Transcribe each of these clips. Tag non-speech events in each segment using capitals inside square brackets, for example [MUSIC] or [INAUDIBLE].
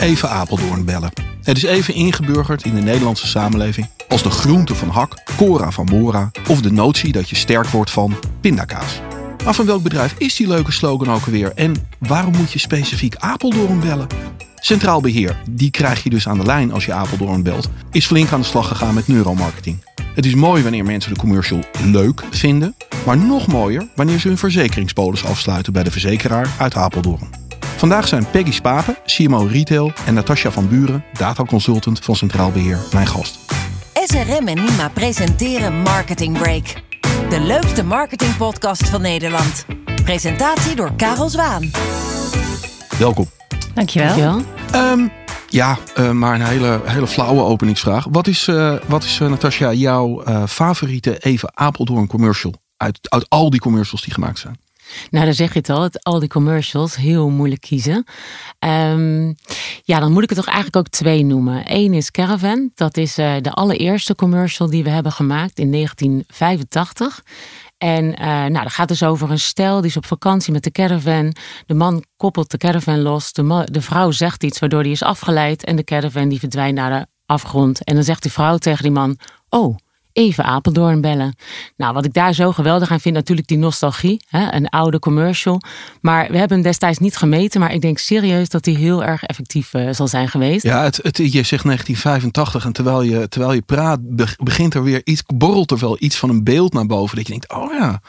even Apeldoorn bellen. Het is even ingeburgerd in de Nederlandse samenleving als de groente van hak, Cora van Bora of de notie dat je sterk wordt van pindakaas. Maar van welk bedrijf is die leuke slogan ook alweer en waarom moet je specifiek Apeldoorn bellen? Centraal Beheer, die krijg je dus aan de lijn als je Apeldoorn belt, is flink aan de slag gegaan met neuromarketing. Het is mooi wanneer mensen de commercial leuk vinden, maar nog mooier wanneer ze hun verzekeringspolis afsluiten bij de verzekeraar uit Apeldoorn. Vandaag zijn Peggy Spapen, CMO Retail en Natasja van Buren, dataconsultant van Centraal Beheer, mijn gast. SRM en Nima presenteren Marketing Break. De leukste marketingpodcast van Nederland. Presentatie door Karel Zwaan. Welkom. Dankjewel. Dankjewel. Um, ja, uh, maar een hele, hele flauwe openingsvraag. Wat is, uh, wat is uh, Natasja, jouw favoriete even Apeldoorn commercial? Uit, uit al die commercials die gemaakt zijn. Nou, dan zeg je het al, het, al die commercials, heel moeilijk kiezen. Um, ja, dan moet ik er toch eigenlijk ook twee noemen. Eén is Caravan, dat is uh, de allereerste commercial die we hebben gemaakt in 1985. En uh, nou, dat gaat dus over een stel die is op vakantie met de caravan. De man koppelt de caravan los. De, de vrouw zegt iets waardoor die is afgeleid. En de caravan die verdwijnt naar de afgrond. En dan zegt die vrouw tegen die man: Oh, even Apeldoorn bellen. Nou, wat ik daar zo geweldig aan vind, natuurlijk die nostalgie. Hè? Een oude commercial. Maar we hebben hem destijds niet gemeten. Maar ik denk serieus dat hij heel erg effectief uh, zal zijn geweest. Ja, het, het, je zegt 1985 en terwijl je, terwijl je praat, begint er weer iets, borrelt er wel iets van een beeld naar boven. Dat je denkt, oh ja. ja.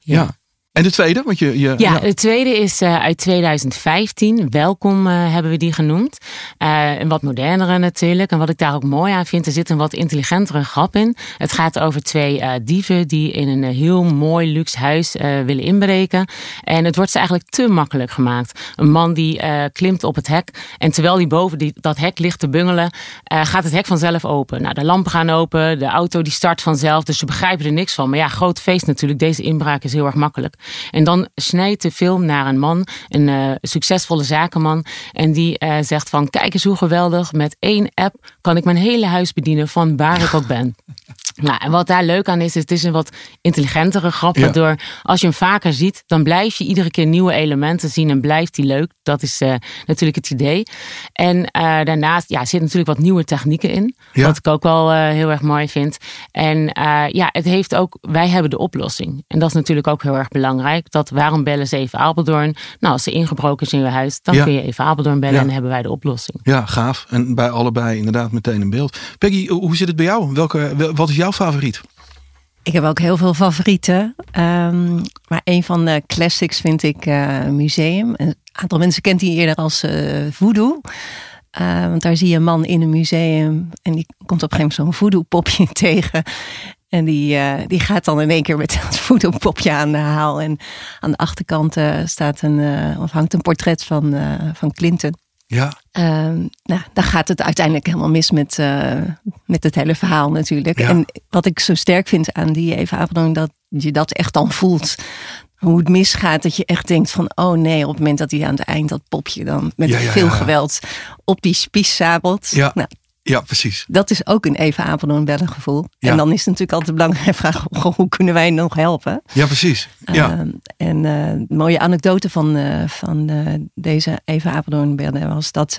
ja. En de tweede? Want je, je, ja, ja, de tweede is uh, uit 2015. Welkom uh, hebben we die genoemd. Uh, een wat modernere natuurlijk. En wat ik daar ook mooi aan vind, er zit een wat intelligentere grap in. Het gaat over twee dieven die in een heel mooi luxe huis willen inbreken. En het wordt ze eigenlijk te makkelijk gemaakt. Een man die klimt op het hek. En terwijl hij boven die, dat hek ligt te bungelen, gaat het hek vanzelf open. Nou, de lampen gaan open, de auto die start vanzelf. Dus ze begrijpen er niks van. Maar ja, groot feest natuurlijk. Deze inbraak is heel erg makkelijk. En dan snijdt de film naar een man, een uh, succesvolle zakenman. En die uh, zegt van, kijk eens hoe geweldig. Met één app kan ik mijn hele huis bedienen van waar ik ook ben. [LAUGHS] Nou, en wat daar leuk aan is, is het is een wat intelligentere grap. Ja. Waardoor als je hem vaker ziet, dan blijf je iedere keer nieuwe elementen zien en blijft die leuk. Dat is uh, natuurlijk het idee. En uh, daarnaast ja, zit natuurlijk wat nieuwe technieken in. Ja. Wat ik ook wel uh, heel erg mooi vind. En ja, het heeft ook, wij hebben de oplossing. En dat is natuurlijk ook heel erg belangrijk. Dat waarom bellen ze even Apeldoorn? Nou, als ze ingebroken is in je huis, dan ja. kun je even Apeldoorn bellen en dan hebben wij de oplossing. Ja, gaaf. En bij allebei inderdaad meteen een beeld. Peggy, hoe zit het bij jou? Welke, wat is jouw favoriet? Ik heb ook heel veel favorieten. Um, maar een van de classics vind ik uh, Museum. Een aantal mensen kent die eerder als uh, Voodoo. Uh, want daar zie je een man in een museum. En die komt op een gegeven moment zo'n voodoo popje [LAUGHS] tegen. En die, die gaat dan in één keer met [LAUGHS] dat voodoo popje aan de haal. En aan de achterkant staat een, of hangt een portret van, van Clinton. Ja. Uh, nou, dan gaat het uiteindelijk helemaal mis met, uh, met het hele verhaal natuurlijk. Ja. En wat ik zo sterk vind aan die Apeldoorn, dat je dat echt dan voelt. Hoe het misgaat, dat je echt denkt van, oh nee, op het moment dat hij aan het eind dat popje dan met Ja, ja, veel geweld op die spies sabelt. Ja. Nou, Ja, precies. dat is ook een Even Apeldoorn bellen gevoel. Ja. En dan is het natuurlijk altijd de belangrijke [LAUGHS] vraag, hoe kunnen wij nog helpen? Ja, precies. Ja. Ehm, en eh, een mooie anekdote van, eh, van eh, deze Eva Apeldoorn bellen was dat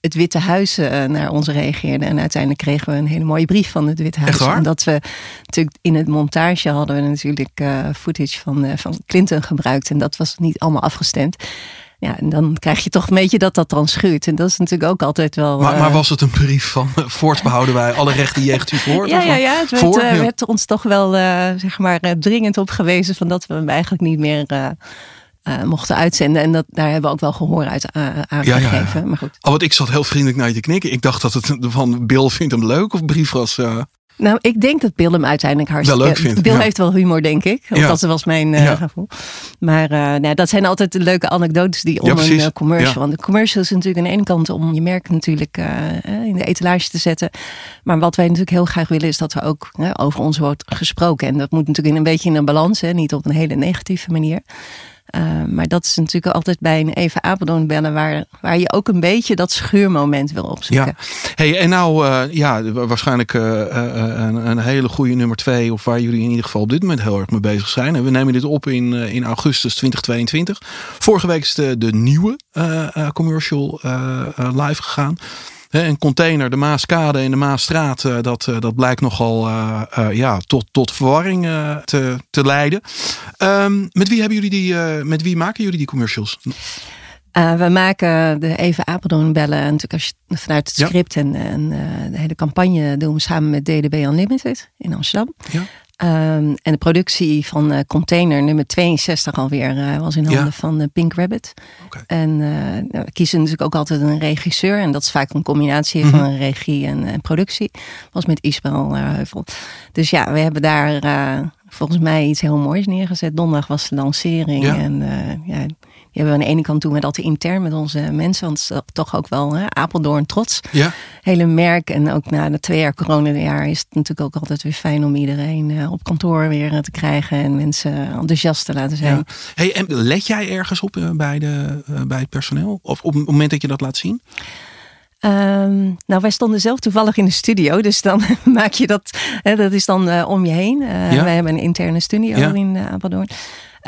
het Witte Huis naar ons reageerde. En uiteindelijk kregen we een hele mooie brief van het Witte Huis. Omdat we natuurlijk in het montage hadden we natuurlijk footage van, van Clinton gebruikt. En dat was niet allemaal afgestemd. Ja, en dan krijg je toch een beetje dat dat dan schuurt. En dat is natuurlijk ook altijd wel... Maar, eh, maar was het een brief van eh, voorts behouden wij alle rechten jegens u voort? Ja, ja, eh, ja. Het werd, voor? eh, werd ons toch wel eh, zeg maar, eh, dringend op gewezen van dat we hem eigenlijk niet meer eh, eh, mochten uitzenden. En dat, daar hebben we ook wel gehoor uit eh, aangegeven. ja. Maar goed. Oh, want ik zat heel vriendelijk naar je te knikken. Ik dacht dat het van Bill vindt hem leuk of brief was. eh, Nou, ik denk dat Bill hem uiteindelijk hartstikke... Wel leuk vindt, Bill ja. heeft wel humor, denk ik. Want Ja. dat was mijn eh, Ja. gevoel. Maar eh, nou, dat zijn altijd leuke anekdotes die om een eh, commercial... Want de commercial is natuurlijk aan de ene kant om je merk natuurlijk in de etalage te zetten. Maar wat wij natuurlijk heel graag willen is dat er ook over ons wordt gesproken. En dat moet natuurlijk in een beetje in een balans, hè, niet op een hele negatieve manier. Uh, maar dat is natuurlijk altijd bij een even Apeldoorn bellen, waar, waar je ook een beetje dat schuurmoment wil opzoeken. Ja, hey, en nou uh, ja, waarschijnlijk uh, een, een, hele goede nummer twee, of waar jullie in ieder geval op dit moment heel erg mee bezig zijn. We nemen dit op in, in augustus 2022. Vorige week is de, de nieuwe commercial live gegaan een container, de Maaskade en de Maasstraat, eh, dat, eh, dat blijkt nogal uh, ja, tot, tot verwarring te, te leiden. Um, met, wie hebben jullie die, met wie maken jullie die commercials? we maken de Even Apeldoorn bellen. natuurlijk als je vanuit het script en, en de hele campagne doen we samen met DDB Unlimited in Amsterdam. Ja. Um, en de productie van uh, container nummer 62 alweer uh, was in handen ja. van uh, Pink Rabbit. Okay. En nou, we kiezen natuurlijk ook altijd een regisseur. En dat is vaak een combinatie mm -hmm. van regie en, en, productie. Was met Isabel Heuvel. Dus ja, we hebben daar volgens mij iets heel moois neergezet. Donderdag was de lancering. Ja. En ja, hebben we aan de ene kant doen we dat intern met onze mensen. Want het is toch ook wel hè, Apeldoorn trots. Ja. Hele merk. En ook na de twee jaar coronajaar is het natuurlijk ook altijd weer fijn om iedereen uh, op kantoor weer uh, te krijgen. En mensen enthousiast te laten zijn. Ja. Hey, en let jij ergens op uh, bij, de, bij het personeel? Of op het moment dat je dat laat zien? Um, nou, wij stonden zelf toevallig in de studio, dus dan [LAUGHS] maak je dat, hè, dat is dan uh, om je heen. Uh, ja. Wij hebben een interne studio ja. in uh, Apeldoorn.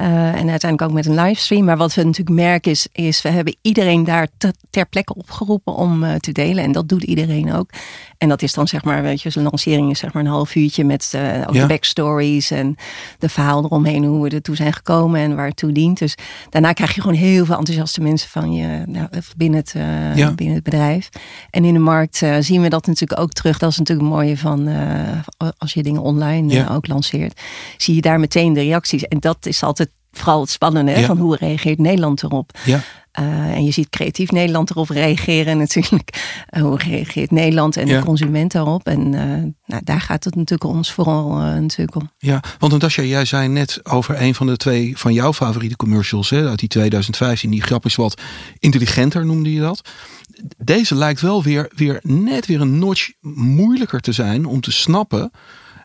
Uh, en uiteindelijk ook met een livestream. Maar wat we natuurlijk merken is, is we hebben iedereen daar te, ter plekke opgeroepen om uh, te delen. En dat doet iedereen ook. En dat is dan zeg maar, weet je, zo'n lancering is zeg maar een half uurtje met uh, ook ja. de backstories en de verhaal eromheen, hoe we ertoe zijn gekomen en waar het toe dient. Dus daarna krijg je gewoon heel veel enthousiaste mensen van je nou, binnen, het, ja. binnen het bedrijf. En in de markt zien we dat natuurlijk ook terug. Dat is natuurlijk het mooie van als je dingen online ja. ook lanceert. Zie je daar meteen de reacties. En dat is altijd vooral het spannende van hoe reageert Nederland erop. Ja. Uh, en je ziet creatief Nederland erop reageren [LAUGHS] natuurlijk. Uh, hoe reageert Nederland en ja. de consument daarop. En uh, nou, daar gaat het natuurlijk ons vooral natuurlijk om. Ja, want Natasja, jij zei net over een van de twee van jouw favoriete commercials hè, uit die 2015. Die grap is wat intelligenter noemde je dat. Deze lijkt wel weer, weer net weer een notch moeilijker te zijn om te snappen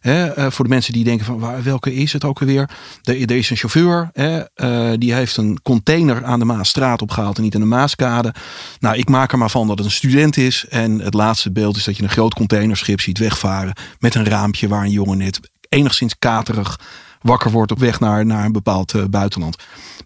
Hè, uh, voor de mensen die denken van welke is het ook alweer? Er, is een chauffeur, hè, uh, die heeft een container aan de Maasstraat opgehaald en niet aan de Maaskade. Nou, ik maak er maar van dat het een student is. En het laatste beeld is dat je een groot containerschip ziet wegvaren met een raampje waar een jongen net enigszins katerig wakker wordt op weg naar, naar een bepaald uh, buitenland.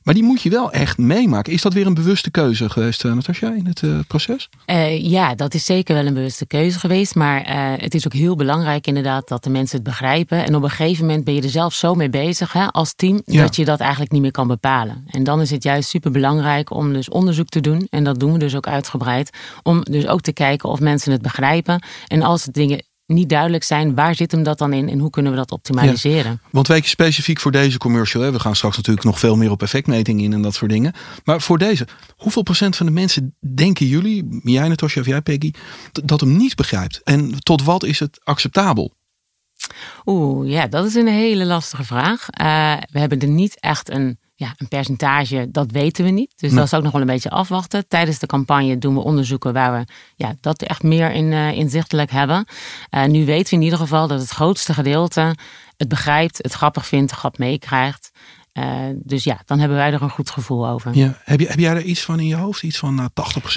Maar die moet je wel echt meemaken. Is dat weer een bewuste keuze geweest, uh, Natasja, in het uh, proces? Uh, ja, dat is zeker wel een bewuste keuze geweest. Maar het is ook heel belangrijk inderdaad dat de mensen het begrijpen. En op een gegeven moment ben je er zelf zo mee bezig hè, als team... Ja. dat je dat eigenlijk niet meer kan bepalen. En dan is het juist super belangrijk om dus onderzoek te doen. En dat doen we dus ook uitgebreid. Om dus ook te kijken of mensen het begrijpen. En als het dingen niet duidelijk zijn. Waar zit hem dat dan in en hoe kunnen we dat optimaliseren? Ja, want weet je specifiek voor deze commercial, hè, we gaan straks natuurlijk nog veel meer op effectmeting in en dat soort dingen. Maar voor deze, hoeveel procent van de mensen denken jullie, jij Natasja of jij Peggy, dat hem niet begrijpt? En tot wat is het acceptabel? Oeh, ja, dat is een hele lastige vraag. Uh, we hebben er niet echt een ja, een percentage, dat weten we niet. Dus dat is ook nog wel een beetje afwachten. Tijdens de campagne doen we onderzoeken waar we ja, dat echt meer in, uh, inzichtelijk hebben. Uh, nu weten we in ieder geval dat het grootste gedeelte het begrijpt, het grappig vindt, de grap meekrijgt. Uh, dus ja, dan hebben wij er een goed gevoel over. Ja. Heb, je, heb jij er iets van in je hoofd? Iets van nou,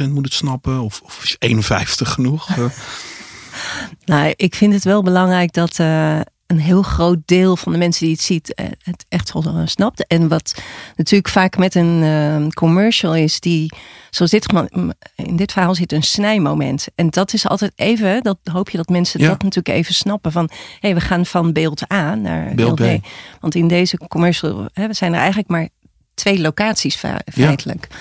80% moet het snappen of, of is 51 genoeg? [LAUGHS] nou, ik vind het wel belangrijk dat een heel groot deel van de mensen die het ziet eh, het echt wel eh, snapt. En wat natuurlijk vaak met een uh, commercial is, die, zoals dit, in dit verhaal zit een snijmoment. En dat is altijd even, dat hoop je dat mensen dat natuurlijk even snappen. Van, hé, hey, we gaan van beeld A naar beeld, B. Want in deze commercial, hè, we zijn er eigenlijk maar twee locaties feitelijk. Ja.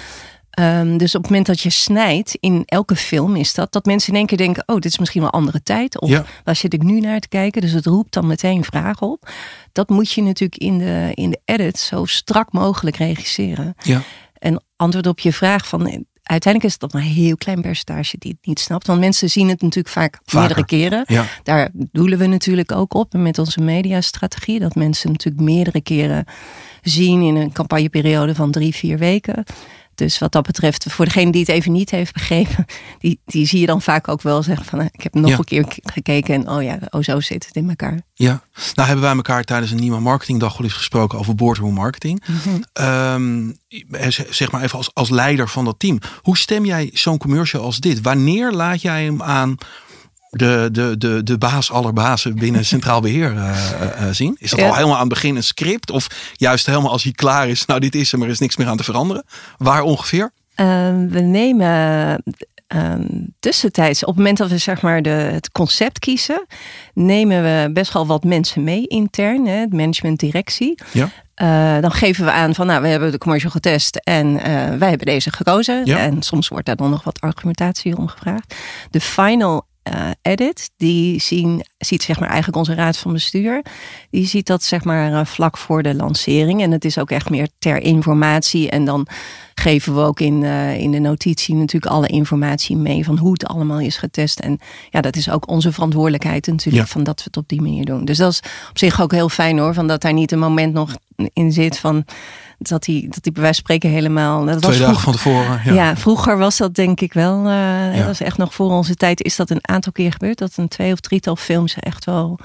Um, dus op het moment dat je snijdt, in elke film is dat, dat mensen in één keer denken, oh, dit is misschien wel een andere tijd. Of ja. waar zit ik nu naar te kijken? Dus het roept dan meteen vragen op. Dat moet je natuurlijk in de, in de edit zo strak mogelijk regisseren. Ja. En antwoord op je vraag van, uiteindelijk is het dat maar een heel klein percentage die het niet snapt. Want mensen zien het natuurlijk vaak Vaker. meerdere keren. Ja. Daar doelen we natuurlijk ook op met onze mediastrategie. Dat mensen natuurlijk meerdere keren zien in een campagneperiode van drie, vier weken Dus wat dat betreft, voor degene die het even niet heeft begrepen, [LAUGHS] die, die zie je dan vaak ook wel zeggen van, ik heb nog een keer gekeken en oh ja, oh zo zit het in elkaar. Ja, nou hebben wij elkaar tijdens een nieuwe marketingdag wel eens gesproken over boardroom marketing. Mhm. Ehm, zeg maar even als, als leider van dat team. Hoe stem jij zo'n commercial als dit? Wanneer laat jij hem aan de, de, de, de baas aller bazen binnen [LAUGHS] Centraal Beheer uh, zien? Is dat al helemaal aan het begin een script? Of juist helemaal als hij klaar is, nou dit is maar er is niks meer aan te veranderen? Waar ongeveer? Ehm, we nemen ehm, tussentijds, op het moment dat we zeg maar de, het concept kiezen, nemen we best wel wat mensen mee intern, hè, het management directie. Ja. dan geven we aan van, nou, we hebben de commercial getest en wij hebben deze gekozen. Ja. En soms wordt daar dan nog wat argumentatie om gevraagd. De final uh, edit, die zien, ziet zeg maar eigenlijk onze raad van bestuur. Die ziet dat zeg maar uh, vlak voor de lancering. En het is ook echt meer ter informatie. En dan geven we ook in, uh, in de notitie natuurlijk alle informatie mee van hoe het allemaal is getest. En ja, dat is ook onze verantwoordelijkheid natuurlijk van dat we het op die manier doen. Dus dat is op zich ook heel fijn hoor, van dat daar niet een moment nog in zit van dat hij, dat hij bij wijze van spreken helemaal. Dat Twee was dagen van tevoren. Ja. vroeger was dat denk ik wel. Uh, Dat was echt nog voor onze tijd. Is dat een aantal keer gebeurd? Dat een twee of drietal films echt wel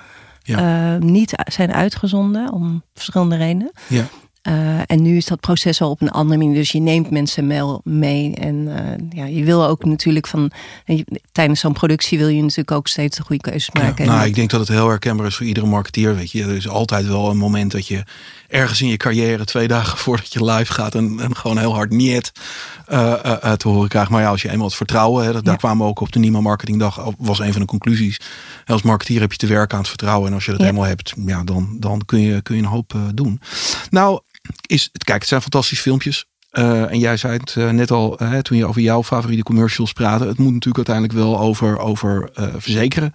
uh, niet zijn uitgezonden om verschillende redenen. Uh, en nu is dat proces al op een andere manier. Dus je neemt mensen wel mee. En uh, ja, je wil ook natuurlijk van. tijdens zo'n productie wil je natuurlijk ook steeds de goede keuzes maken. Ja, nou, ik denk dat het heel herkenbaar is voor iedere marketeer. Weet je, er is altijd wel een moment dat je ergens in je carrière twee dagen [LAUGHS] voordat je live gaat en, en gewoon heel hard niet uh, te horen krijgt. Maar ja, als je eenmaal het vertrouwen, hè, dat, daar kwamen we ook op de Nima Marketingdag, was een van de conclusies. Als marketeer heb je te werken aan het vertrouwen. En als je dat eenmaal hebt, ja, dan, dan kun, je, kun je een hoop doen. Nou, is, kijk, het zijn fantastische filmpjes. Uh, en jij zei het uh, net al, uh, toen je over jouw favoriete commercials praatte. Het moet natuurlijk uiteindelijk wel over, over verzekeren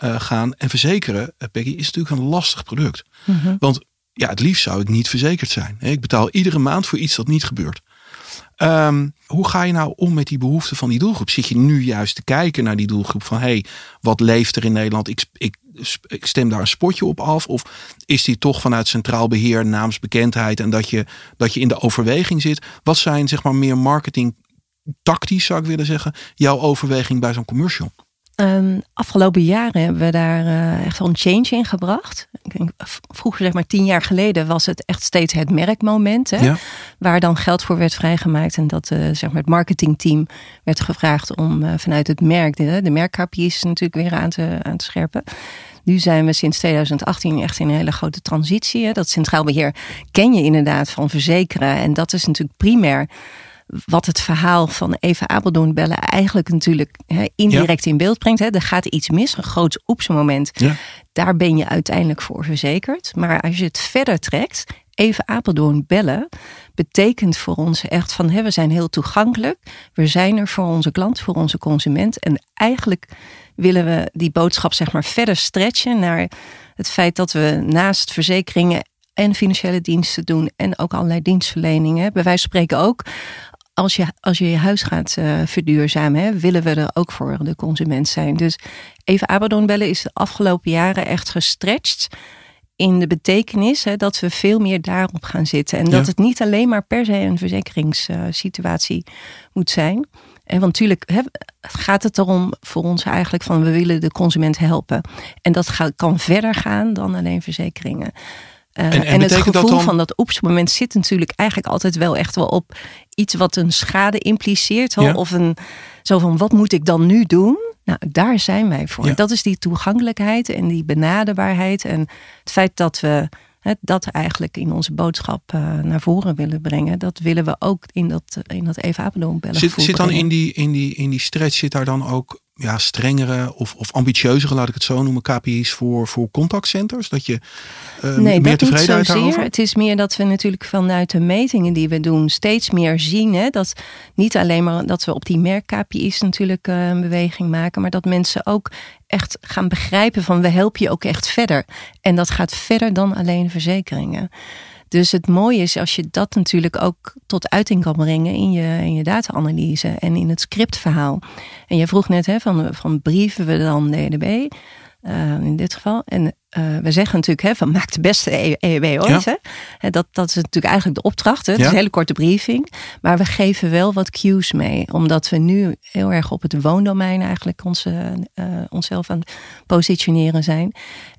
gaan. En verzekeren, Peggy, is natuurlijk een lastig product. -huh. Want ja, het liefst zou ik niet verzekerd zijn. Ik betaal iedere maand voor iets dat niet gebeurt. Um, hoe ga je nou om met die behoeften van die doelgroep? Zit je nu juist te kijken naar die doelgroep van hey, wat leeft er in Nederland? Ik, ik, ik stem daar een spotje op af. Of is die toch vanuit centraal beheer, naamsbekendheid en dat je, dat je in de overweging zit? Wat zijn zeg maar meer marketing tactisch, zou ik willen zeggen, jouw overweging bij zo'n commercial? Um, afgelopen jaren hebben we daar uh, echt wel een change in gebracht. Vroeger, zeg maar tien jaar geleden, was het echt steeds het merkmoment. Hè, Waar dan geld voor werd vrijgemaakt. En dat uh, zeg maar het marketingteam werd gevraagd om uh, vanuit het merk, de, de merkkapjes natuurlijk weer aan te, aan te scherpen. Nu zijn we sinds 2018 echt in een hele grote transitie. Hè. Dat centraal beheer ken je inderdaad van verzekeren. En dat is natuurlijk primair wat het verhaal van Eva Apeldoorn bellen eigenlijk natuurlijk indirect in beeld brengt. Hè. Er gaat iets mis, een groot oepsmoment. Ja. Daar ben je uiteindelijk voor verzekerd. Maar als je het verder trekt, Even Apeldoorn bellen betekent voor ons echt van hè, we zijn heel toegankelijk. We zijn er voor onze klant, voor onze consument. En eigenlijk willen we die boodschap zeg maar verder stretchen naar het feit dat we naast verzekeringen en financiële diensten doen en ook allerlei dienstverleningen. Bij wijze van spreken ook als je, als je je huis gaat uh, verduurzamen, hè, willen we er ook voor de consument zijn. Dus even Abaddon bellen is de afgelopen jaren echt gestretched in de betekenis hè, dat we veel meer daarop gaan zitten. En dat het niet alleen maar per se een verzekeringssituatie moet zijn. En want natuurlijk hè, gaat het erom voor ons eigenlijk van we willen de consument helpen. En dat gaat, kan verder gaan dan alleen verzekeringen. Uh, en, en, en het gevoel dan... van dat oepsmoment zit natuurlijk eigenlijk altijd wel echt wel op iets wat een schade impliceert. Ja. Of een zo van wat moet ik dan nu doen? Nou, daar zijn wij voor. Ja. Dat is die toegankelijkheid en die benaderbaarheid. En het feit dat we hè, dat eigenlijk in onze boodschap uh, naar voren willen brengen. Dat willen we ook in dat, in dat Eva Apeldoorn bellen. Zit, zit dan in die, in, die, in die stretch, zit daar dan ook ja, strengere of, of ambitieuzere, laat ik het zo noemen, KPI's voor, voor contactcenters? Dat je uh, nee, meer dat niet zozeer. Het is meer dat we natuurlijk vanuit de metingen die we doen steeds meer zien. Hè, dat niet alleen maar dat we op die merk-KPI's natuurlijk uh, een beweging maken, maar dat mensen ook echt gaan begrijpen van we helpen je ook echt verder. En dat gaat verder dan alleen verzekeringen. Dus het mooie is als je dat natuurlijk ook tot uiting kan brengen in je, in je data-analyse en in het scriptverhaal. En je vroeg net hè, van, van brieven we dan DDB. in dit geval. En we zeggen natuurlijk hè, van [LAUGHS] maak de beste EEB ooit. Hè? Dat, dat is natuurlijk eigenlijk de opdracht. Hè? Het is een hele korte briefing. Maar we geven wel wat cues mee. Omdat we nu heel erg op het woondomein eigenlijk onze, onszelf aan het positioneren zijn.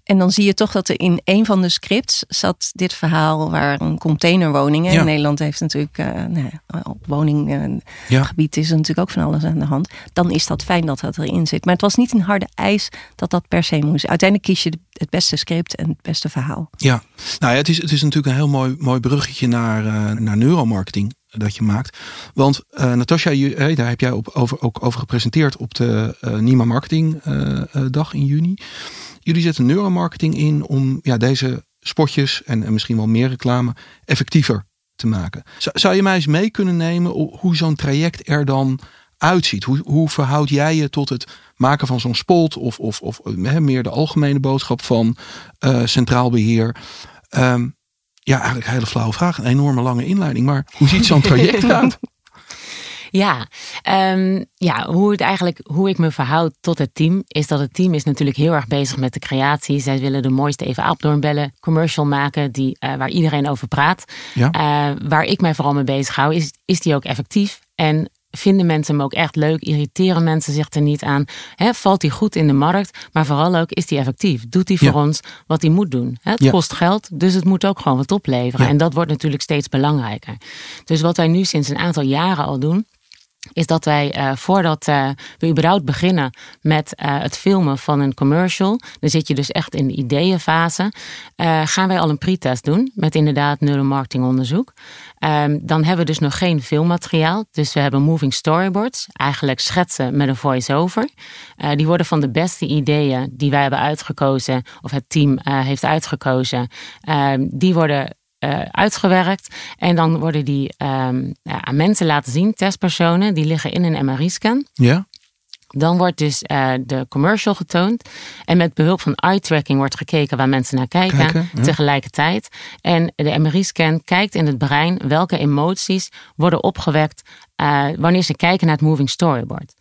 En dan zie je toch dat er in een van de scripts zat dit verhaal waar een containerwoning. In Nederland heeft natuurlijk uh, nou, op woninggebied is er natuurlijk ook van alles aan de hand. Dan is dat fijn dat dat erin zit. Maar het was niet een harde eis dat dat per se moest. Uiteindelijk kies je het beste script en het beste verhaal. Ja, nou ja, het is, het is natuurlijk een heel mooi, mooi bruggetje naar, uh, naar neuromarketing dat je maakt. Want uh, Natasja, daar heb jij op, over, ook over gepresenteerd op de uh, Nima Marketing dag in juni. Jullie zetten neuromarketing in om ja, deze spotjes en, en misschien wel meer reclame effectiever te maken. Zou, je mij eens mee kunnen nemen hoe zo'n traject er dan uitziet? Hoe, hoe verhoud jij je tot het maken van zo'n spot of, of, of meer de algemene boodschap van uh, centraal beheer? Um, ja, eigenlijk een hele flauwe vraag. Een enorme lange inleiding. Maar hoe ziet zo'n traject [LAUGHS] eruit? Ja, um, ja hoe, het eigenlijk, hoe ik me verhoud tot het team, is dat het team is natuurlijk heel erg bezig met de creatie. Zij willen de mooiste Eva Apeldoorn commercial maken die, uh, waar iedereen over praat. Ja. Uh, waar ik mij vooral mee bezig hou, is, is die ook effectief? En vinden mensen hem ook echt leuk? Irriteren mensen zich er niet aan? valt hij goed in de markt? Maar vooral ook, is hij effectief? Doet hij voor ons wat hij moet doen? het kost geld, dus het moet ook gewoon wat opleveren. En dat wordt natuurlijk steeds belangrijker. Dus wat wij nu sinds een aantal jaren al doen, is dat wij uh, voordat uh, we überhaupt beginnen met uh, het filmen van een commercial, dan zit je dus echt in de ideeënfase, gaan wij al een pre-test doen met inderdaad neuromarketingonderzoek. Um, dan hebben we dus nog geen filmmateriaal, dus we hebben moving storyboards, eigenlijk schetsen met een voice-over. die worden van de beste ideeën die wij hebben uitgekozen, of het team heeft uitgekozen, ehm, die worden uh, uitgewerkt. En dan worden die um, ja, aan mensen laten zien, testpersonen, die liggen in een MRI-scan. Ja. Dan wordt dus uh, de commercial getoond. En met behulp van eye-tracking wordt gekeken waar mensen naar kijken, kijken tegelijkertijd. En de MRI-scan kijkt in het brein welke emoties worden opgewekt uh, wanneer ze kijken naar het moving storyboard.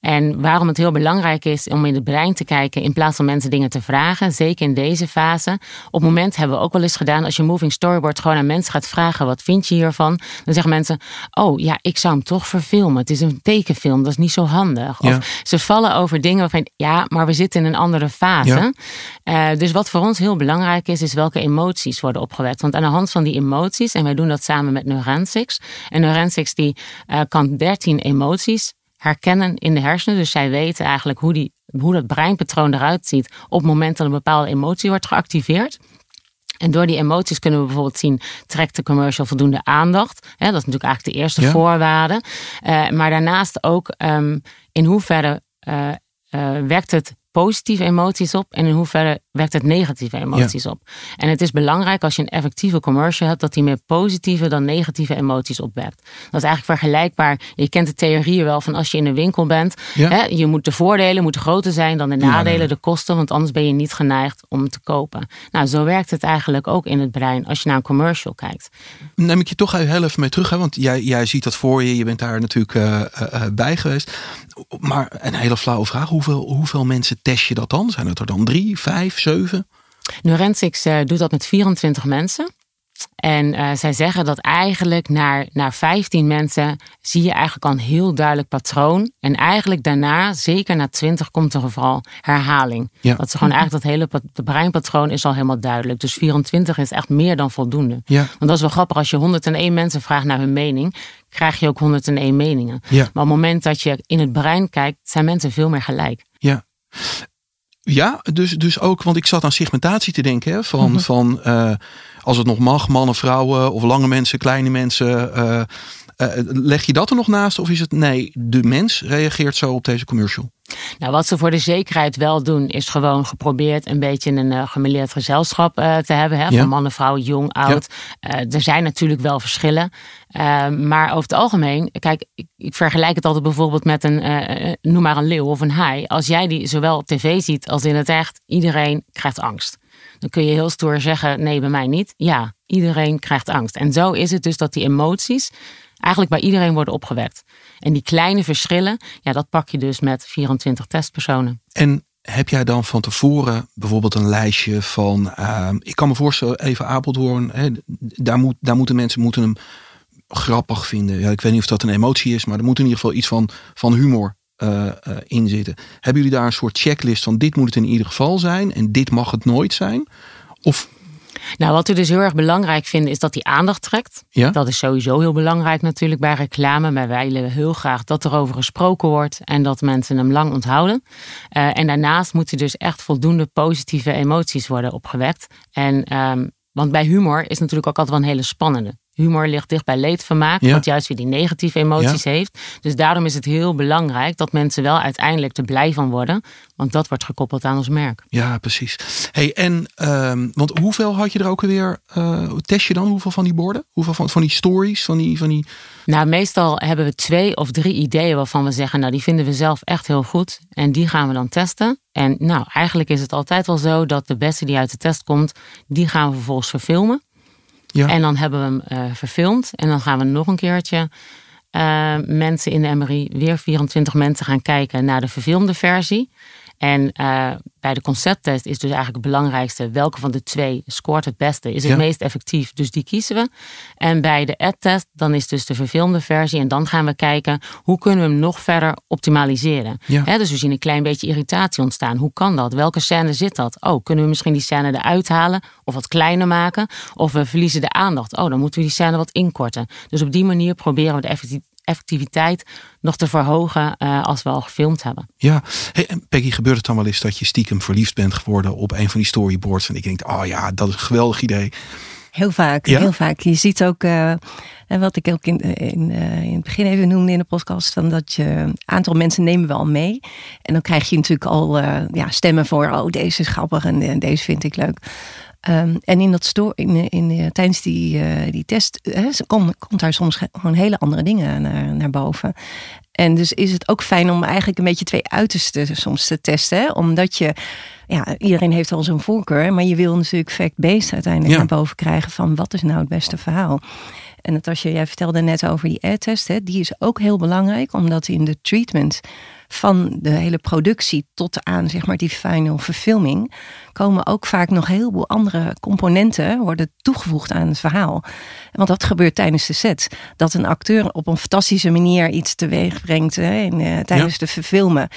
En waarom het heel belangrijk is om in het brein te kijken in plaats van mensen dingen te vragen, zeker in deze fase. Op het moment hebben we ook wel eens gedaan, als je moving storyboard gewoon aan mensen gaat vragen, wat vind je hiervan? Dan zeggen mensen, oh ja, ik zou hem toch verfilmen. Het is een tekenfilm, dat is niet zo handig. Of ze vallen over dingen waarvan, ja, maar we zitten in een andere fase. Uh, dus wat voor ons heel belangrijk is, is welke emoties worden opgewekt. Want aan de hand van die emoties, en wij doen dat samen met Neurensics. En Neurensics die uh, kan 13 emoties herkennen in de hersenen. Dus zij weten eigenlijk hoe, die, hoe dat breinpatroon eruit ziet op het moment dat een bepaalde emotie wordt geactiveerd. En door die emoties kunnen we bijvoorbeeld zien, trekt de commercial voldoende aandacht. dat is natuurlijk eigenlijk de eerste voorwaarde. Uh, maar daarnaast ook um, in hoeverre uh, uh, werkt het positieve emoties op en in hoeverre werkt het negatieve emoties op. En het is belangrijk als je een effectieve commercial hebt, dat die meer positieve dan negatieve emoties opwekt. Dat is eigenlijk vergelijkbaar. Je kent de theorie wel van als je in een winkel bent, hè, je moet de voordelen moeten groter zijn dan de nadelen, de kosten, want anders ben je niet geneigd om te kopen. Nou, zo werkt het eigenlijk ook in het brein als je naar een commercial kijkt. Neem ik je toch heel even mee terug, hè? want jij, jij ziet dat voor je, je bent daar natuurlijk uh, uh, bij geweest. Maar een hele flauwe vraag, hoeveel, hoeveel mensen test je dat dan? Zijn het er dan drie, vijf, zeven? Uh, doet dat met 24 mensen. En uh, zij zeggen dat eigenlijk naar, naar 15 mensen zie je eigenlijk al een heel duidelijk patroon. En eigenlijk daarna, zeker na 20, komt er vooral herhaling. Ja. Dat is gewoon eigenlijk dat hele de breinpatroon is al helemaal duidelijk. Dus 24 is echt meer dan voldoende. Ja. Want dat is wel grappig, als je 101 mensen vraagt naar hun mening, krijg je ook 101 meningen. Ja. Maar op het moment dat je in het brein kijkt, zijn mensen veel meer gelijk. Ja. Ja, dus, dus ook, want ik zat aan segmentatie te denken. Hè, van, mhm. van uh, als het nog mag, mannen, vrouwen of lange mensen, kleine mensen. Uh, uh, leg je dat er nog naast? Of is het nee, de mens reageert zo op deze commercial? Nou, wat ze voor de zekerheid wel doen, is gewoon geprobeerd een beetje een uh, gemêleerd gezelschap uh, te hebben. Hè, Van mannen, vrouwen, jong, oud. Ja. Uh, er zijn natuurlijk wel verschillen. maar over het algemeen, kijk, ik, ik, vergelijk het altijd bijvoorbeeld met een, noem maar een leeuw of een haai. Als jij die zowel op tv ziet als in het echt, iedereen krijgt angst. Dan kun je heel stoer zeggen, nee, bij mij niet. Ja, iedereen krijgt angst. En zo is het dus dat die emoties eigenlijk bij iedereen worden opgewekt. En die kleine verschillen, ja, dat pak je dus met 24 testpersonen. En heb jij dan van tevoren bijvoorbeeld een lijstje van, ehm, ik kan me voorstellen, even Apeldoorn, hè, daar, moet, daar moeten mensen moeten hem grappig vinden. Ja, ik weet niet of dat een emotie is, maar er moet in ieder geval iets van, van humor uh, uh, in zitten. Hebben jullie daar een soort checklist van dit moet het in ieder geval zijn en dit mag het nooit zijn? Of nou, wat we dus heel erg belangrijk vinden is dat die aandacht trekt. Ja? Dat is sowieso heel belangrijk natuurlijk bij reclame. Maar wij willen heel graag dat er over gesproken wordt en dat mensen hem lang onthouden. Uh, en daarnaast moeten dus echt voldoende positieve emoties worden opgewekt. En um, want bij humor is natuurlijk ook altijd wel een hele spannende. Humor ligt dicht bij leedvermaak, Ja. wat juist weer die negatieve emoties heeft. Dus daarom is het heel belangrijk dat mensen wel uiteindelijk er blij van worden. Want dat wordt gekoppeld aan ons merk. Ja, precies. Hey, en ehm, want hoeveel had je er ook alweer? eh test je dan hoeveel van die borden? Hoeveel van, van die stories? Van die, van die... Nou, meestal hebben we twee of drie ideeën waarvan we zeggen, nou die vinden we zelf echt heel goed. En die gaan we dan testen. En nou, eigenlijk is het altijd wel zo dat de beste die uit de test komt, die gaan we vervolgens verfilmen. En dan hebben we hem eh, verfilmd. En dan gaan we nog een keertje eh, mensen in de MRI, weer 24 mensen gaan kijken naar de verfilmde versie. En eh, bij de concepttest is dus eigenlijk het belangrijkste welke van de twee scoort het beste, is het Ja. meest effectief. Dus die kiezen we. En bij de ad-test, dan is dus de verfilmde versie. En dan gaan we kijken hoe kunnen we hem nog verder optimaliseren. Ja. Hè, dus we zien een klein beetje irritatie ontstaan. Hoe kan dat? Welke scène zit dat? Oh, kunnen we misschien die scène eruit halen of wat kleiner maken? Of we verliezen de aandacht. Oh, dan moeten we die scène wat inkorten. Dus op die manier proberen we de effectiviteit nog te verhogen eh, als we al gefilmd hebben. Ja, hey, en Peggy, gebeurt het dan wel eens dat je stiekem verliefd bent geworden op een van die storyboards? En ik denk, oh ja, dat is een geweldig idee. Heel vaak, Ja? heel vaak. Je ziet ook, eh, en wat ik ook in, in, eh, in het begin even noemde in de podcast, van dat je een aantal mensen nemen we al mee. En dan krijg je natuurlijk al eh, ja, stemmen voor, oh deze is grappig en, deze vind ik leuk. Ehm, en in dat store, in, in, eh, tijdens die, eh, die test hè, ze komt, komt daar soms ge- gewoon hele andere dingen naar, naar boven. En dus is het ook fijn om eigenlijk een beetje twee uitersten soms te testen. Hè? Omdat je, ja, iedereen heeft al zijn voorkeur. Maar je wil natuurlijk fact-based uiteindelijk Ja. naar boven krijgen van wat is nou het beste verhaal. En dat als je, jij vertelde net over die air-test, hè, die is ook heel belangrijk. Omdat in de treatment van de hele productie tot aan zeg maar die final verfilming komen ook vaak nog heel veel andere componenten worden toegevoegd aan het verhaal. Want dat gebeurt tijdens de set. Dat een acteur op een fantastische manier iets teweeg brengt hè, in, eh, tijdens de verfilmen.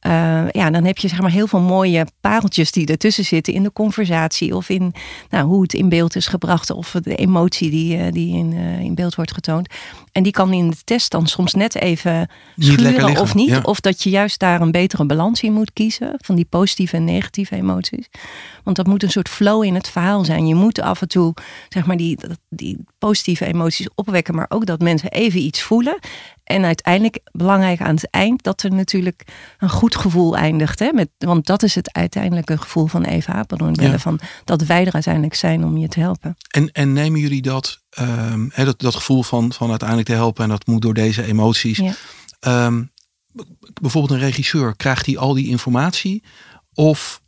Eh, ja, dan heb je zeg maar heel veel mooie pareltjes die ertussen zitten in de conversatie of in nou, hoe het in beeld is gebracht of de emotie die, eh, die in, in beeld wordt getoond. En die kan in de test dan soms net even schuren of niet. ja. Of dat je juist daar een betere balans in moet kiezen van die positieve en negatieve emoties. Want dat moet een soort flow in het verhaal zijn. Je moet af en toe zeg maar die, die positieve emoties opwekken, maar ook dat mensen even iets voelen. En uiteindelijk, belangrijk aan het eind, dat er natuurlijk een goed gevoel eindigt. Hè? Met, want dat is het uiteindelijke gevoel van Eva Apeldoorn. Ja. Van dat wij er uiteindelijk zijn om je te helpen. En, en nemen jullie dat, ehm, dat, dat gevoel van, van uiteindelijk te helpen en dat moet door deze emoties. Ja. Ehm, bijvoorbeeld een regisseur, krijgt hij al die informatie? Of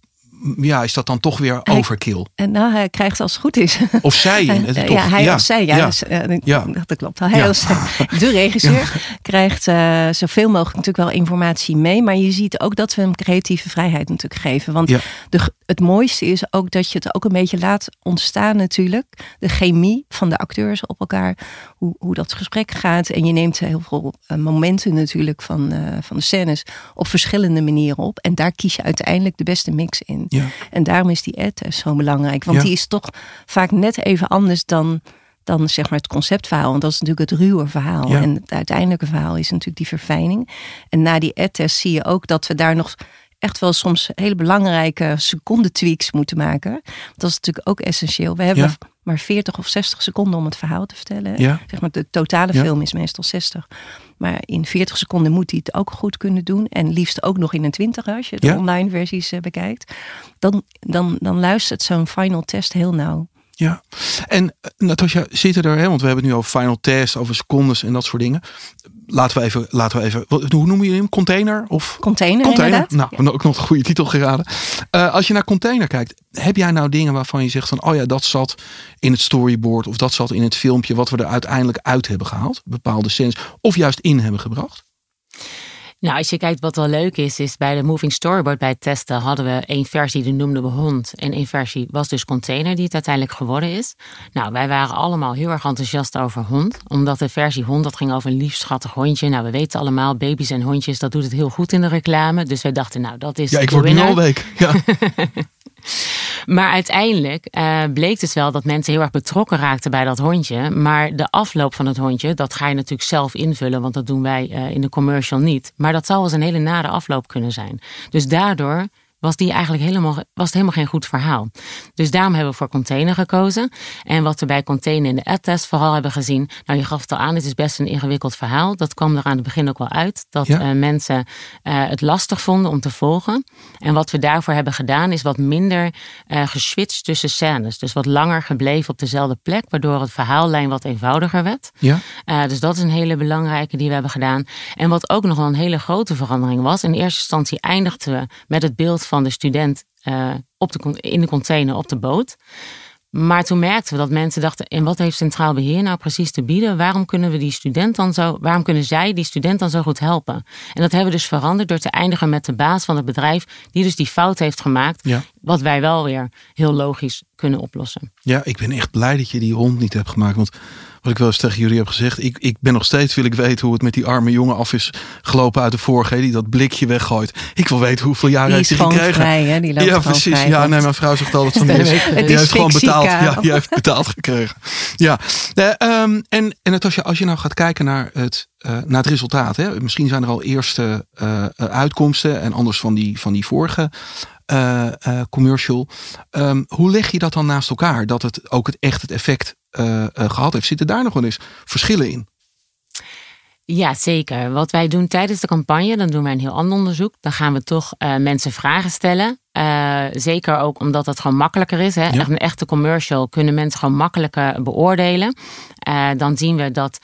ja, is dat dan toch weer overkill? En nou, hij krijgt als het goed is. Of zij? Het toch? ja, hij ja, of zij, ja, ja. dus, eh, dat klopt. Hij of zij, de [LAUGHS] regisseur krijgt eh, zoveel mogelijk natuurlijk wel informatie mee, maar je ziet ook dat we hem creatieve vrijheid natuurlijk geven. Want de, het mooiste is ook dat je het ook een beetje laat ontstaan natuurlijk, de chemie van de acteurs op elkaar, hoe, hoe dat gesprek gaat. En je neemt heel veel eh, momenten natuurlijk van, van de scènes op verschillende manieren op. En daar kies je uiteindelijk de beste mix in. Ja. En daarom is die ad-test zo belangrijk. Want Ja. die is toch vaak net even anders dan, dan zeg maar het conceptverhaal. Want dat is natuurlijk het ruwe verhaal. Ja. En het uiteindelijke verhaal is natuurlijk die verfijning. En na die ad-test zie je ook dat we daar nog echt wel soms hele belangrijke secondetweaks moeten maken. Dat is natuurlijk ook essentieel. We hebben Ja. maar 40 of 60 seconden om het verhaal te vertellen. Ja. Zeg maar, de totale Ja. film is meestal 60. Maar in 40 seconden moet hij het ook goed kunnen doen. En liefst ook nog in een 20 als je de online versies eh, bekijkt. Dan, dan, dan luistert zo'n final test heel nauw. Ja, en eh, Natasja, zitten er, hè, want we hebben het nu over final test, over secondes en dat soort dingen. Laten we even, laten we even hoe noemen jullie hem? Container? Of Container, container? inderdaad. Nou, ook nog een goede titel geraden. Eh, als je naar container kijkt, heb jij nou dingen waarvan je zegt van, oh ja, dat zat in het storyboard of dat zat in het filmpje wat we er uiteindelijk uit hebben gehaald, bepaalde scènes, of juist in hebben gebracht? Nou, als je kijkt wat wel leuk is, is bij de Moving Storyboard bij het testen hadden we één versie die noemden we hond en één versie was dus container die het uiteindelijk geworden is. Nou, wij waren allemaal heel erg enthousiast over hond, omdat de versie hond dat ging over een lief schattig hondje. Nou, we weten allemaal, baby's en hondjes, dat doet het heel goed in de reclame. Dus wij dachten, nou, dat is Ja, ik word nu al week. Ja. [LAUGHS] Maar uiteindelijk uh, bleek dus wel dat mensen heel erg betrokken raakten bij dat hondje. Maar de afloop van het hondje, dat ga je natuurlijk zelf invullen, want dat doen wij uh, in de commercial niet. Maar dat zou wel eens een hele nare afloop kunnen zijn. Dus daardoor was die eigenlijk helemaal, was het helemaal geen goed verhaal. Dus daarom hebben we voor container gekozen. En wat we bij container in de ad-test vooral hebben gezien. Nou, je gaf het al aan, het is best een ingewikkeld verhaal. Dat kwam er aan het begin ook wel uit. Dat ja. uh, mensen uh, het lastig vonden om te volgen. En wat we daarvoor hebben gedaan, is wat minder uh, geswitcht tussen scènes. Dus wat langer gebleven op dezelfde plek, waardoor het verhaallijn wat eenvoudiger werd. Ja. dus dat is een hele belangrijke die we hebben gedaan. En wat ook nog wel een hele grote verandering was. In eerste instantie eindigden we met het beeld van de student uh, op de, in de container op de boot. Maar toen merkten we dat mensen dachten: en wat heeft Centraal Beheer nou precies te bieden? Waarom kunnen we die student dan zo, waarom kunnen zij die student dan zo goed helpen? En dat hebben we dus veranderd door te eindigen met de baas van het bedrijf, die dus die fout heeft gemaakt. Ja. Wat wij wel weer heel logisch kunnen oplossen. Ja, ik ben echt blij dat je die hond niet hebt gemaakt. Want wat ik wel eens tegen jullie heb gezegd. Ik, ik ben nog steeds, wil ik weten hoe het met die arme jongen af is gelopen uit de vorige. Die dat blikje weggooit. Ik wil weten hoeveel jaren heeft hij gekregen. Vrij, hè? Die loopt ja, precies. Vrij, ja, nee, mijn vrouw zegt altijd van die, is, die heeft gewoon betaald. Ja, die heeft betaald gekregen. Ja. Uh, um, en, en het, als, je, als je nou gaat kijken naar het, uh, naar het resultaat. Hè? Misschien zijn er al eerste uh, uitkomsten. En anders van die, van die vorige uh, uh, commercial. Um, hoe leg je dat dan naast elkaar? Dat het ook het echt het effect uh, gehad heeft. Zitten daar nog wel eens verschillen in? Ja, zeker. Wat wij doen tijdens de campagne, dan doen wij een heel ander onderzoek. Dan gaan we toch uh, mensen vragen stellen. Uh, zeker ook omdat dat gewoon makkelijker is. Hè? Ja. Echt een echte commercial kunnen mensen gewoon makkelijker beoordelen. Uh, dan zien we dat,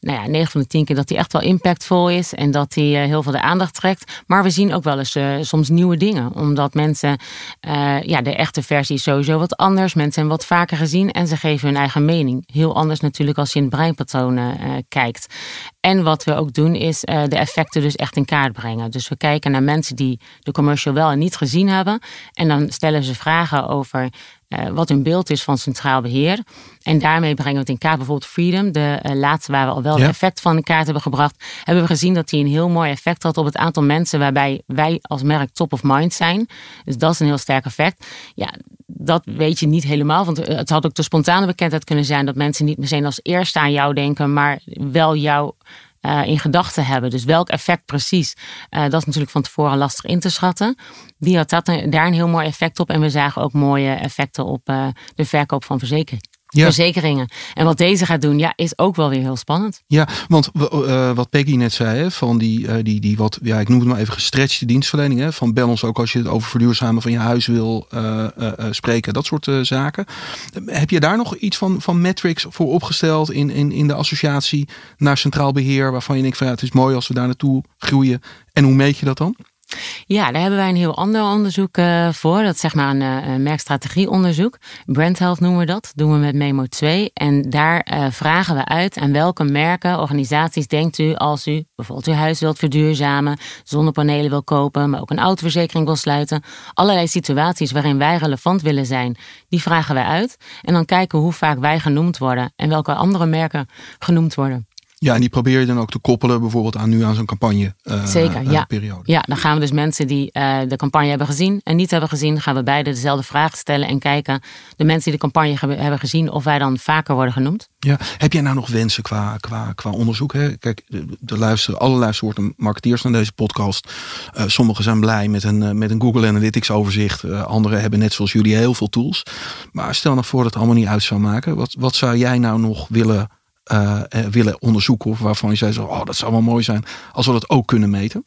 nou ja, 9 van de 10 keer dat die echt wel impactvol is. En dat die heel veel de aandacht trekt. Maar we zien ook wel eens soms nieuwe dingen. Omdat mensen, ja, de echte versie is sowieso wat anders. Mensen hebben wat vaker gezien en ze geven hun eigen mening. Heel anders natuurlijk als je in het breinpatronen kijkt. En wat we ook doen is de effecten dus echt in kaart brengen. Dus we kijken naar mensen die de commercial wel en niet gezien hebben. En dan stellen ze vragen over uh, wat hun beeld is van centraal beheer. En daarmee brengen we het in kaart. Bijvoorbeeld Freedom, de uh, laatste waar we al wel Ja. het effect van in kaart hebben gebracht. Hebben we gezien dat die een heel mooi effect had op het aantal mensen waarbij wij als merk top of mind zijn. Dus dat is een heel sterk effect. Ja, dat weet je niet helemaal. Want het had ook de spontane bekendheid kunnen zijn dat mensen niet meteen als eerste aan jou denken, maar wel jou uh, in gedachten hebben. Dus welk effect precies, uh, dat is natuurlijk van tevoren lastig in te schatten. Die had dat, daar een heel mooi effect op. En we zagen ook mooie effecten op uh, de verkoop van verzekeringen. Ja. verzekeringen. En wat deze gaat doen, ja, is ook wel weer heel spannend. Ja, want uh, wat Peggy net zei, hè, van die, uh, die, die wat, ja, ik noem het maar even gestretchte dienstverlening. Hè, van bel ons ook als je het over verduurzamen van je huis wil uh, spreken, dat soort zaken. Heb je daar nog iets van, van metrics voor opgesteld in, in, in de associatie naar centraal beheer, waarvan je denkt van ja, het is mooi als we daar naartoe groeien. En hoe meet je dat dan? Ja, daar hebben wij een heel ander onderzoek uh, voor. Dat is zeg maar een, uh, een merkstrategieonderzoek. Brand Health noemen we dat. Doen we met Memo 2. En daar uh, vragen we uit aan welke merken, organisaties denkt u als u bijvoorbeeld uw huis wilt verduurzamen, zonnepanelen wil kopen, maar ook een autoverzekering wil sluiten. Allerlei situaties waarin wij relevant willen zijn, die vragen wij uit. En dan kijken hoe vaak wij genoemd worden en welke andere merken genoemd worden. Ja, en die probeer je dan ook te koppelen, bijvoorbeeld aan nu aan zo'n campagne uh, Zeker, uh, ja. periode. Ja, dan gaan we dus mensen die uh, de campagne hebben gezien en niet hebben gezien, gaan we beide dezelfde vraag stellen en kijken de mensen die de campagne hebben gezien of wij dan vaker worden genoemd. Ja, heb jij nou nog wensen qua, qua, qua onderzoek? Hè? Kijk, de luisteren, alle soorten marketeers naar deze podcast. Uh, sommigen zijn blij met een, met een Google Analytics overzicht. Anderen hebben net zoals jullie heel veel tools. Maar stel nou voor dat het allemaal niet uit zou maken. Wat, wat zou jij nou nog willen willen onderzoeken. Of waarvan je zei, zo, oh, dat zou wel mooi zijn als we dat ook kunnen meten?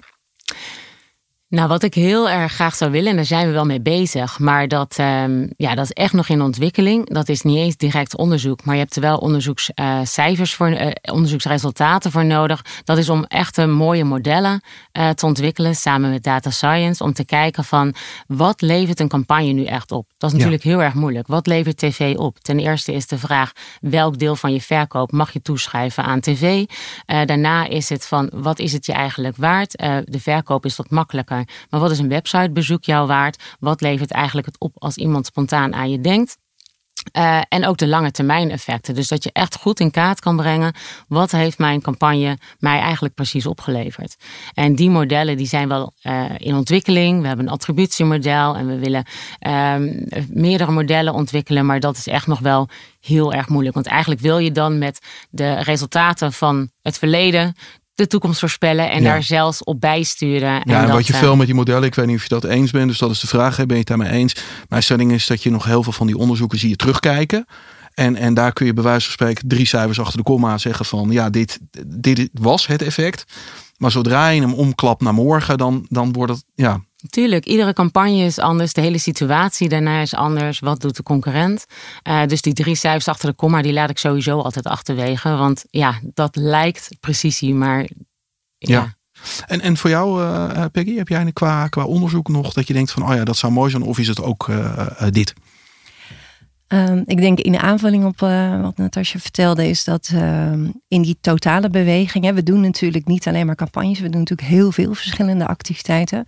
Nou, wat ik heel erg graag zou willen, en daar zijn we wel mee bezig, maar dat, um, ja, dat is echt nog in ontwikkeling. Dat is niet eens direct onderzoek, maar je hebt er wel onderzoekscijfers voor, uh, onderzoeksresultaten voor nodig. Dat is om echte mooie modellen uh, te ontwikkelen samen met data science, om te kijken van wat levert een campagne nu echt op. Dat is natuurlijk heel erg moeilijk. Wat levert tv op? Ten eerste is de vraag welk deel van je verkoop mag je toeschrijven aan tv. daarna is het van wat is het je eigenlijk waard? de verkoop is wat makkelijker. Maar wat is een websitebezoek jou waard? Wat levert eigenlijk het op als iemand spontaan aan je denkt? Uh, en ook de lange termijn effecten. Dus dat je echt goed in kaart kan brengen. Wat heeft mijn campagne mij eigenlijk precies opgeleverd? En die modellen die zijn wel uh, in ontwikkeling. We hebben een attributiemodel. En we willen uh, meerdere modellen ontwikkelen. Maar dat is echt nog wel heel erg moeilijk. Want eigenlijk wil je dan met de resultaten van het verleden de toekomst voorspellen en daar zelfs op bijsturen. Ja, en, wat je veel eh, met die modellen, ik weet niet of je dat eens bent, dus dat is de vraag, ben je het daarmee eens? Mijn stelling is dat je nog heel veel van die onderzoeken zie je terugkijken. En, en daar kun je bij wijze van spreken drie cijfers achter de komma zeggen van ja, dit, dit was het effect. Maar zodra je hem omklapt naar morgen, dan, dan wordt het ja, Tuurlijk, iedere campagne is anders. De hele situatie daarna is anders. Wat doet de concurrent? Uh, dus die drie cijfers achter de komma, die laat ik sowieso altijd achterwege. Want ja, dat lijkt precisie, maar ja. ja. En, en voor jou, uh, Peggy, heb jij qua, qua onderzoek nog dat je denkt van, oh ja, dat zou mooi zijn, of is het ook uh, dit? Um, ik denk in de aanvulling op uh, wat Natasja vertelde, is dat uh, in die totale beweging, hè, we doen natuurlijk niet alleen maar campagnes, we doen natuurlijk heel veel verschillende activiteiten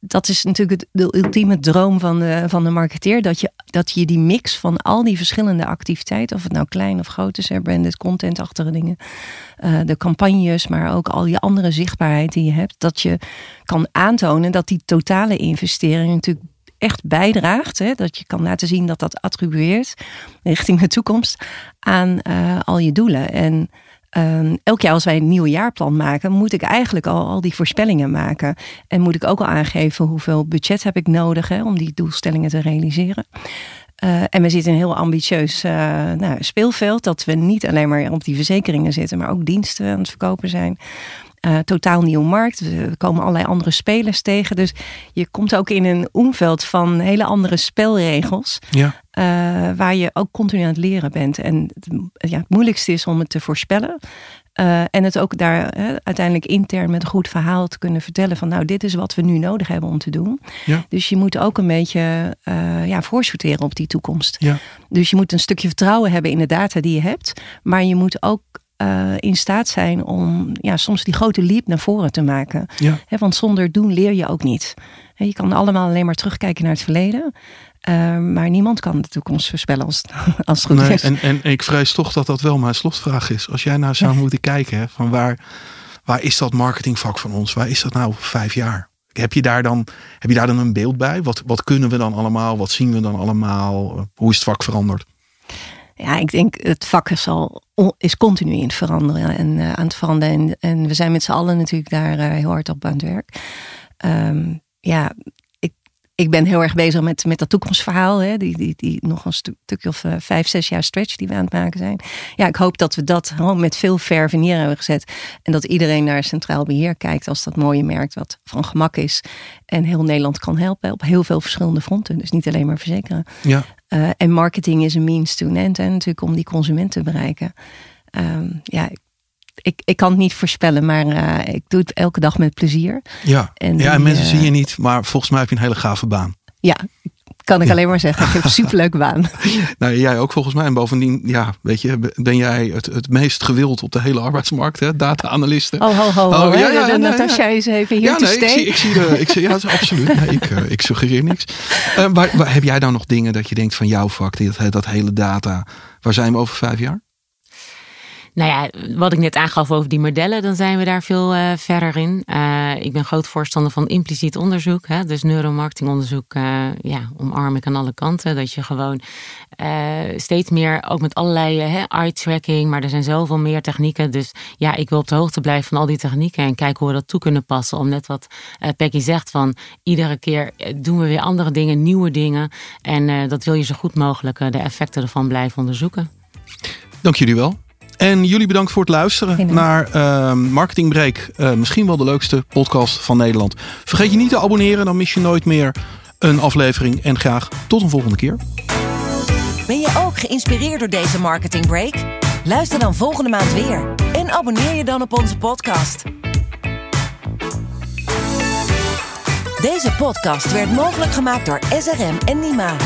dat is natuurlijk de ultieme droom van de, van de marketeer. Dat je, dat je die mix van al die verschillende activiteiten, of het nou klein of groot is, branded content-achtige dingen, uh, de campagnes, maar ook al je andere zichtbaarheid die je hebt, dat je kan aantonen dat die totale investering natuurlijk echt bijdraagt. Hè, dat je kan laten zien dat dat attribueert richting de toekomst aan uh, al je doelen. En Um, elk jaar als wij een nieuw jaarplan maken, moet ik eigenlijk al, al die voorspellingen maken. En moet ik ook al aangeven hoeveel budget heb ik nodig hè, om die doelstellingen te realiseren. Uh, en we zitten in een heel ambitieus uh, nou, speelveld. Dat we niet alleen maar op die verzekeringen zitten, maar ook diensten aan het verkopen zijn. Uh, totaal nieuwe markt. We komen allerlei andere spelers tegen. Dus je komt ook in een omveld van hele andere spelregels. Ja. Uh, waar je ook continu aan het leren bent. En het, ja, het moeilijkste is om het te voorspellen. Uh, en het ook daar uiteindelijk intern met een goed verhaal te kunnen vertellen van nou, dit is wat we nu nodig hebben om te doen. Ja. Dus je moet ook een beetje uh, ja, voorsorteren op die toekomst. Ja. Dus je moet een stukje vertrouwen hebben in de data die je hebt. Maar je moet ook uh, in staat zijn om ja, soms die grote leap naar voren te maken. Ja. want zonder doen leer je ook niet. je kan allemaal alleen maar terugkijken naar het verleden. Uh, maar niemand kan de toekomst voorspellen als, als het goed nee, is. En, en ik vrees toch dat dat wel mijn slotvraag is. Als jij nou zou moeten kijken, hè, van waar, waar is dat marketingvak van ons? Waar is dat nou vijf jaar? Heb je daar dan, heb je daar dan een beeld bij? Wat, wat kunnen we dan allemaal? Wat zien we dan allemaal? Hoe is het vak veranderd? Ja, ik denk het vak is, al, is continu in het veranderen en uh, aan het veranderen. En, en, we zijn met z'n allen natuurlijk daar uh, heel hard op aan het werk. Um, ja, ik, ben heel erg bezig met, met dat toekomstverhaal. Hè, die, die, die nog een stukje of uh, vijf, zes jaar stretch die we aan het maken zijn. Ja, ik hoop dat we dat gewoon met veel verve neer hebben gezet. En dat iedereen naar centraal beheer kijkt als dat mooie merk wat van gemak is. En heel Nederland kan helpen op heel veel verschillende fronten. Dus niet alleen maar verzekeren. Ja. Uh, en marketing is een means to an end. En natuurlijk om die consument te bereiken. Um, ja, ik, ik kan het niet voorspellen, maar uh, ik doe het elke dag met plezier. Ja, en, ja, en mensen uh, zie je niet, maar volgens mij heb je een hele gave baan. Ja, kan ik alleen maar zeggen. Ik heb een [LAUGHS] superleuke baan. [LAUGHS] nou, jij ook volgens mij. En bovendien, ja, weet je, ben jij het, het meest gewild op de hele arbeidsmarkt, hè? Data-analisten. Oh, ho, ho, oh, ja, ja, ja, Natasja is even hier ja, te nee, ik zie, ik zie, de, ik zie, ja, [LAUGHS] absoluut. Nee, ik, uh, ik suggereer niks. Uh, waar, waar, heb jij dan nog dingen dat je denkt van jouw vak, dat, dat hele data, waar zijn we over vijf jaar? Nou ja, wat ik net aangaf over die modellen, dan zijn we daar veel uh, verder in. Uh, ik ben groot voorstander van impliciet onderzoek. Hè, dus neuromarketingonderzoek uh, ja, omarm ik aan alle kanten. Dat je gewoon steeds meer, ook met allerlei eye-tracking, maar er zijn zoveel meer technieken. Dus ja, ik wil op de hoogte blijven van al die technieken en kijken hoe we dat toe kunnen passen. Om net wat Peggy zegt van iedere keer doen we weer andere dingen, nieuwe dingen. En dat wil je zo goed mogelijk de effecten ervan blijven onderzoeken. Dank jullie wel. En jullie bedankt voor het luisteren naar uh, Marketing Break. Uh, misschien wel de leukste podcast van Nederland. Vergeet je niet te abonneren, dan mis je nooit meer een aflevering. En graag tot een volgende keer. Ben je ook geïnspireerd door deze Marketing Break? Luister dan volgende maand weer. En abonneer je dan op onze podcast. Deze podcast werd mogelijk gemaakt door SRM en Nima.